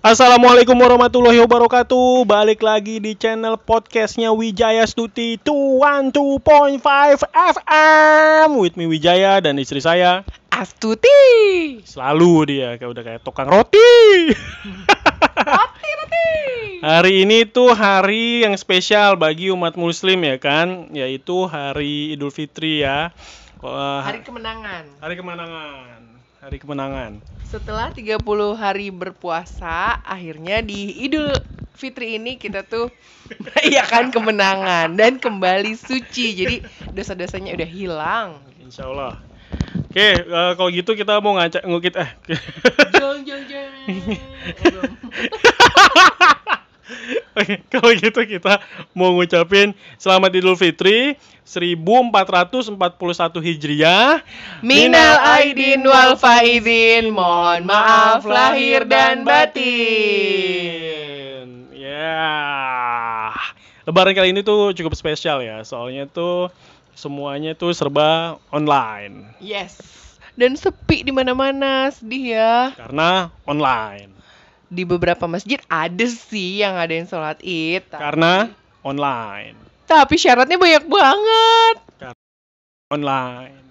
Assalamualaikum warahmatullahi wabarakatuh. Balik lagi di channel podcastnya Wijaya Stuti 212.5 FM With me Wijaya dan istri saya. Astuti. Selalu dia kayak udah kayak tukang roti. Roti, roti. Hari ini tuh hari yang spesial bagi umat muslim ya kan? Yaitu hari Idul Fitri ya. Hari kemenangan. hari kemenangan Hari kemenangan Setelah 30 hari berpuasa, akhirnya di Idul Fitri ini kita tuh merayakan kemenangan dan kembali suci. Jadi dosa-dosanya udah hilang. Insya Allah Oke, eh, kalau gitu kita mau ngacak ngukit eh Jong jong jong. Oke, kalau gitu kita mau ngucapin selamat Idul Fitri 1441 Hijriah. Minal aidin wal faizin, mohon maaf lahir dan batin. Ya. Lebaran kali ini tuh cukup spesial ya, soalnya tuh semuanya tuh serba online Yes. Dan sepi di mana-mana, sedih ya. karena online. Di beberapa masjid ada sih yang ada yang sholat id. ta- Karena online. Tapi syaratnya banyak banget. online.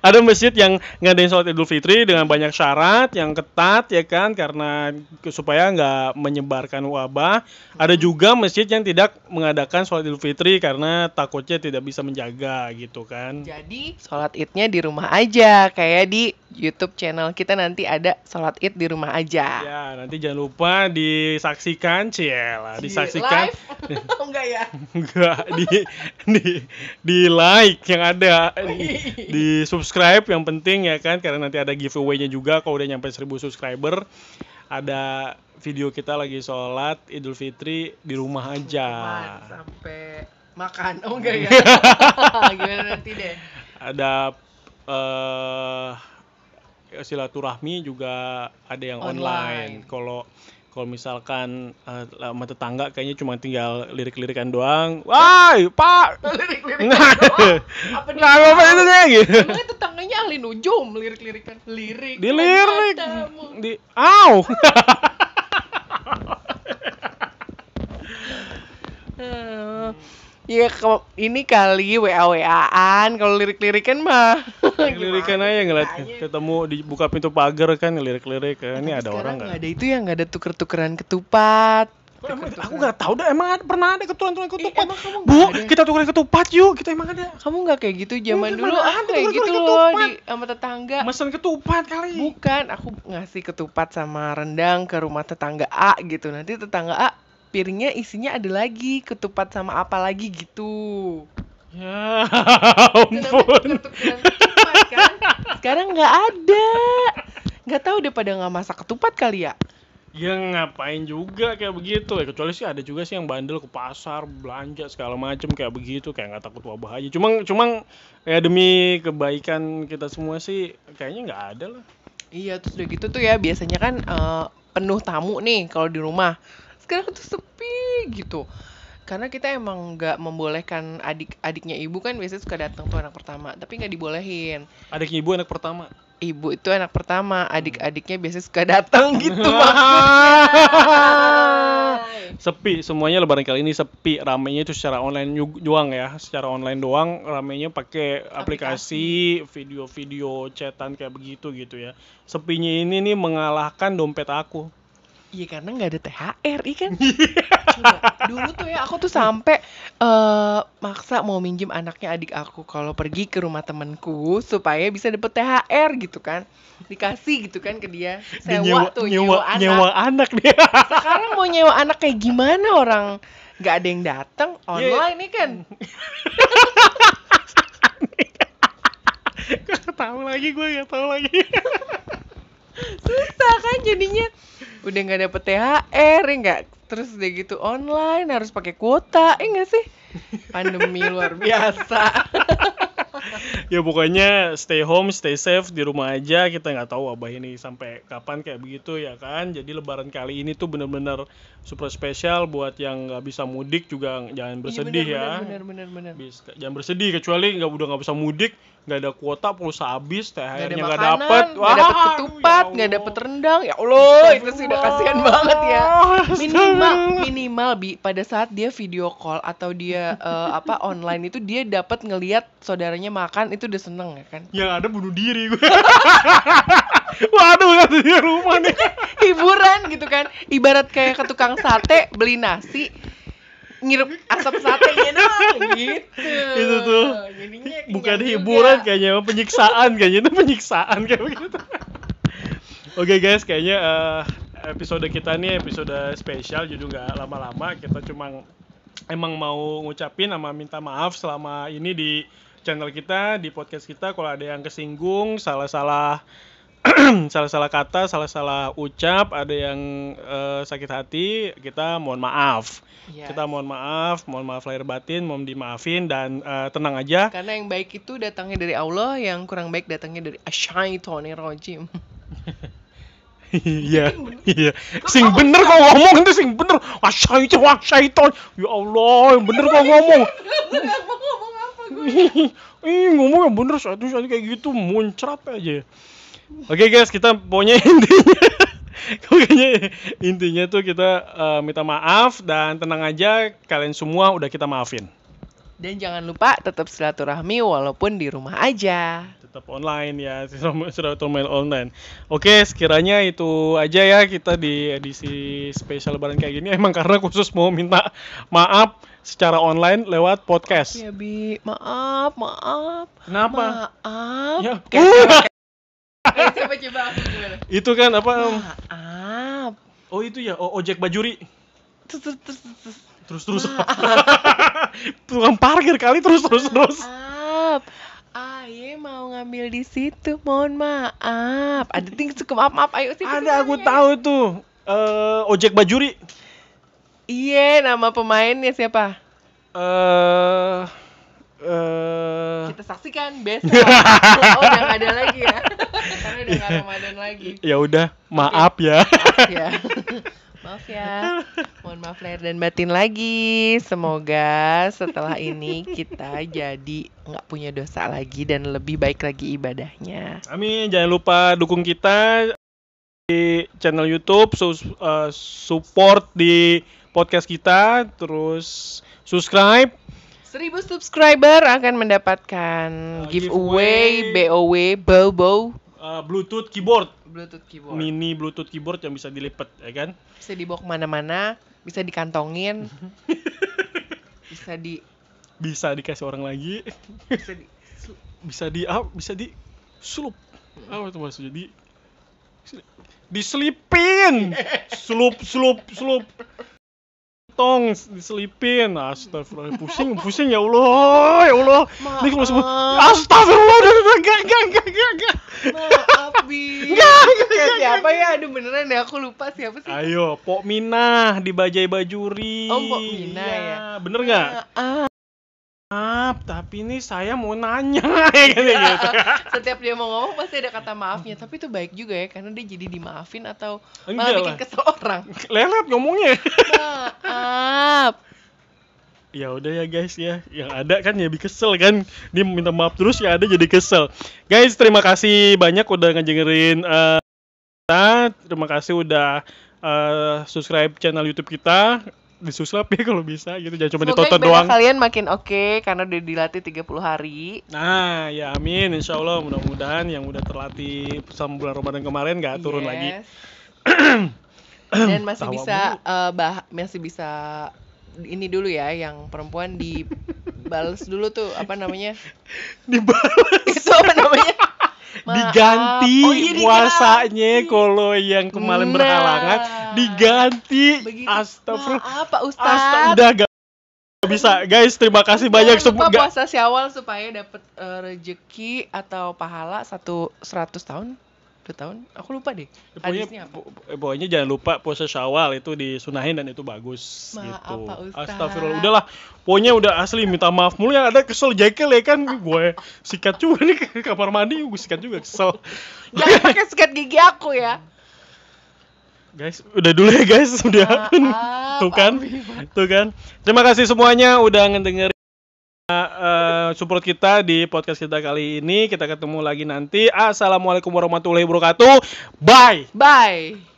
Ada masjid yang ngadain sholat Idul Fitri dengan banyak syarat yang ketat ya kan karena supaya nggak menyebarkan wabah. Ada juga masjid yang tidak mengadakan sholat Idul Fitri karena takutnya tidak bisa menjaga gitu kan. Jadi sholat idnya di rumah aja. Kayak di YouTube channel kita nanti ada sholat id di rumah aja. Ya nanti jangan lupa disaksikan Ciela, disaksikan Live? Enggak ya? enggak di di di like yang ada di, di subscribe yang penting ya kan karena nanti ada giveaway-nya juga kalau udah nyampe 1000 subscriber ada video kita lagi sholat Idul Fitri di rumah aja Cuman sampai makan. Oh enggak ya? Gimana nanti deh? ada eh silaturahmi juga ada yang online kalau kalau misalkan eh, sama tetangga kayaknya cuma tinggal lirik-lirikan doang. Wah, Pak. Lirik-lirik Nggak. doang. Apa Nggak apa itu deh gitu. Emangnya tetangganya ahli nujum lirik-lirikan lirik. Dilirik. Di Au. Ya ke- ini kali WA WA-an kalau lirik-lirikan mah. Lirikan aja ngeliat ketemu dibuka pintu pagar kan lirik-lirik kan ini ada orang nggak nggak? ada itu ya nggak ada tuker-tukeran ketupat. Emang- Aku nggak tahu dah emang ada, pernah ada keturunan ketupat. emang kamu Bu, ada? kita tukeran ketupat yuk. Kita emang ada. Kamu nggak kayak gitu zaman Mungkin dulu ada kayak gitu loh di sama tetangga. Mesen ketupat kali. Bukan, aku ngasih ketupat sama rendang ke rumah tetangga A gitu. Nanti tetangga A piringnya isinya ada lagi ketupat sama apa lagi gitu. Ya ampun. ketupat kan? Sekarang nggak ada. Nggak tahu deh pada nggak masak ketupat kali ya. Ya ngapain juga kayak begitu ya kecuali sih ada juga sih yang bandel ke pasar belanja segala macem kayak begitu kayak nggak takut wabah aja. Cuma cuma ya demi kebaikan kita semua sih kayaknya nggak ada lah. Iya, terus udah gitu tuh ya biasanya kan eh, penuh tamu nih kalau di rumah. Sekarang tuh sepi gitu. Karena kita emang nggak membolehkan adik-adiknya ibu kan biasanya suka datang tuh anak pertama, tapi nggak dibolehin. Adiknya ibu anak pertama. Ibu itu anak pertama, adik-adiknya biasanya suka datang gitu maksudnya. sepi semuanya lebaran kali ini sepi ramenya itu secara online ju- doang ya secara online doang ramenya pakai aplikasi video-video chatan kayak begitu gitu ya sepinya ini nih mengalahkan dompet aku Iya karena nggak ada THR, iya kan? Coba, dulu tuh ya aku tuh sampai eh maksa mau minjem anaknya adik aku kalau pergi ke rumah temenku supaya bisa dapet THR gitu kan, dikasih gitu kan ke dia, Dia sewa tuh nyewa, nyewa, anak. nyewa anak dia Sekarang mau nyewa anak kayak gimana orang nggak ada yang datang online nih kan? Gak tahu lagi gue gak tahu lagi Susah kan jadinya. Udah nggak dapet THR ya nggak? Terus udah gitu online harus pakai kuota, eh nggak sih? Pandemi luar biasa. ya pokoknya stay home stay safe di rumah aja kita nggak tahu wabah ini sampai kapan kayak begitu ya kan jadi lebaran kali ini tuh bener-bener super spesial buat yang nggak bisa mudik juga jangan bersedih Iya, ya bener, bener, bener, bener. Bis- jangan bersedih kecuali nggak udah nggak bisa mudik nggak ada kuota pulsa habis THR-nya nggak dapet nggak dapet ketupat, ya nggak Allah. dapet rendang. Ya Allah, itu sih udah kasihan banget ya. Minimal, minimal bi pada saat dia video call atau dia eh, apa online itu dia dapat ngelihat saudaranya makan itu udah seneng ya kan. yang ada bunuh diri gue waduh ada di rumah nih Hiburan gitu kan. Ibarat kayak ke tukang sate beli nasi ngirup asap satenya doang gitu. Itu tuh. Jadinya bukan hiburan juga. kayaknya penyiksaan kayaknya itu penyiksaan kayak begitu oke guys kayaknya eh, episode kita nih episode spesial jadi nggak lama-lama kita cuma emang mau ngucapin sama minta maaf selama ini di channel kita di podcast kita kalau ada yang kesinggung salah-salah salah-salah kata, salah-salah ucap, ada yang eh, sakit hati, kita mohon maaf. Yes. Kita mohon maaf, mohon maaf lahir batin, mohon dimaafin dan eh, tenang aja. Karena yang baik itu datangnya dari Allah, yang kurang baik datangnya dari asyaitonir rojim. Iya, iya. Sing bener kok ngomong itu sing bener. Wah syaiton, wah syaiton. Ya Allah, yang bener kok ngomong. Ih, ngomong yang bener satu satu kayak gitu muncrat aja. Oke guys, kita pokoknya intinya pokoknya intinya tuh kita eh, minta maaf dan tenang aja kalian semua udah kita maafin. Dan jangan lupa tetap silaturahmi walaupun di rumah aja. Tetap online ya, online online. Oke, sekiranya itu aja ya kita di edisi spesial lebaran kayak gini emang karena khusus mau minta maaf secara online lewat podcast. Ya Bi, maaf, maaf. Kenapa? Maaf. Ya. Coba coba aku gimana? Itu kan apa? Maaf. Oh itu ya, oh, ojek bajuri. Terus terus terus terus. Terus terus. Tukang parkir kali terus terus terus. Maaf. Aye mau ngambil di situ, mohon maaf. Ada ting suka maaf maaf, ayo sih. Ada aku tahu tuh. Eh ojek bajuri. Iya, nama pemainnya siapa? Eh eh Kita saksikan besok. oh, udah nggak ada lagi ya. Karena udah nggak Ramadan lagi. ya udah, maaf ya. Maaf ya. Maaf ya. Mohon maaf lahir dan batin lagi. Semoga setelah ini kita jadi nggak punya dosa lagi dan lebih baik lagi ibadahnya. Amin. Jangan lupa dukung kita di channel YouTube, sus- eh, support di podcast kita, terus subscribe. 1000 subscriber akan mendapatkan Uh, giveaway, giveaway. BOW, Bobo, eh, Bluetooth keyboard, Bluetooth keyboard. mini Bluetooth keyboard yang bisa dilipat, ya kan? Bisa dibawa ke mana-mana, bisa dikantongin, bisa di, Bisa dikasih orang lagi, bisa di bisa di, ah, bisa di sulup. Apa itu maksudnya di diselipin, slup, slup, slup. Tong diselipin, astagfirullah pusing, pusing ya Allah, ya Allah. Ini kalau semua, astagfirullah, enggak, enggak, enggak, enggak, enggak. Maaf, Bi. Enggak, enggak, Kayak enggak, siapa ya? Aduh beneran deh, aku lupa siapa sih. Ayo, Pok Minah di Bajai Bajuri. Oh, Pok Minah Iya, ya. Bener nggak? Maaf. Maaf, tapi ini saya mau nanya, ya kan ya gitu. Setiap dia mau ngomong pasti ada kata maafnya, tapi itu baik juga ya karena dia jadi dimaafin atau Enggak malah bikin lah. kesel orang. Lelet ngomongnya. Maaf. ya udah ya guys ya, yang ada kan ya kesel kan. Dia minta maaf terus ya ada jadi kesel. Guys, terima kasih banyak udah ngedengerin eh, kita. Terima kasih udah eh, subscribe channel YouTube kita. Di subscribe ya kalau bisa gitu, jangan cuma Semoga ditonton doang. kalian makin oke karena udah dilatih 30 hari. Nah, ya amin. Insya Allah mudah-mudahan yang udah terlatih sama bulan Ramadan kemarin nggak turun lagi. Yes. Dan masih Tawa bisa eh, bah masih bisa ini dulu ya yang perempuan dibales dulu tuh apa namanya? Dibalas. Itu apa namanya? Maaf. diganti Oh, iya, puasanya kalau yang kemarin Nah. berhalangan diganti. Begitu. Astagfirullah. Maaf Pak Asta- Ustadz. udah gak bisa. Guys, terima kasih banyak semua. Puasa Syawal supaya dapat eh, rezeki atau pahala satu 100 tahun. Dua tahun? Aku lupa deh. Pokoknya, apa? po- pokoknya jangan lupa puasa Syawal itu disunahin dan itu bagus Maaf, gitu. Ustadz. Astagfirullah. Udahlah. Pokoknya udah asli minta maaf mulu yang ada kesel jekel ya kan gue sikat juga nih ke kamar mandi gue sikat juga kesel. Jangan pakai sikat gigi aku ya. Guys, udah dulu ya guys, udah. Tuh kan? Tuh kan. Terima kasih semuanya udah ngedengerin eh, support kita di podcast kita kali ini. Kita ketemu lagi nanti. Assalamualaikum warahmatullahi wabarakatuh. Bye. Bye.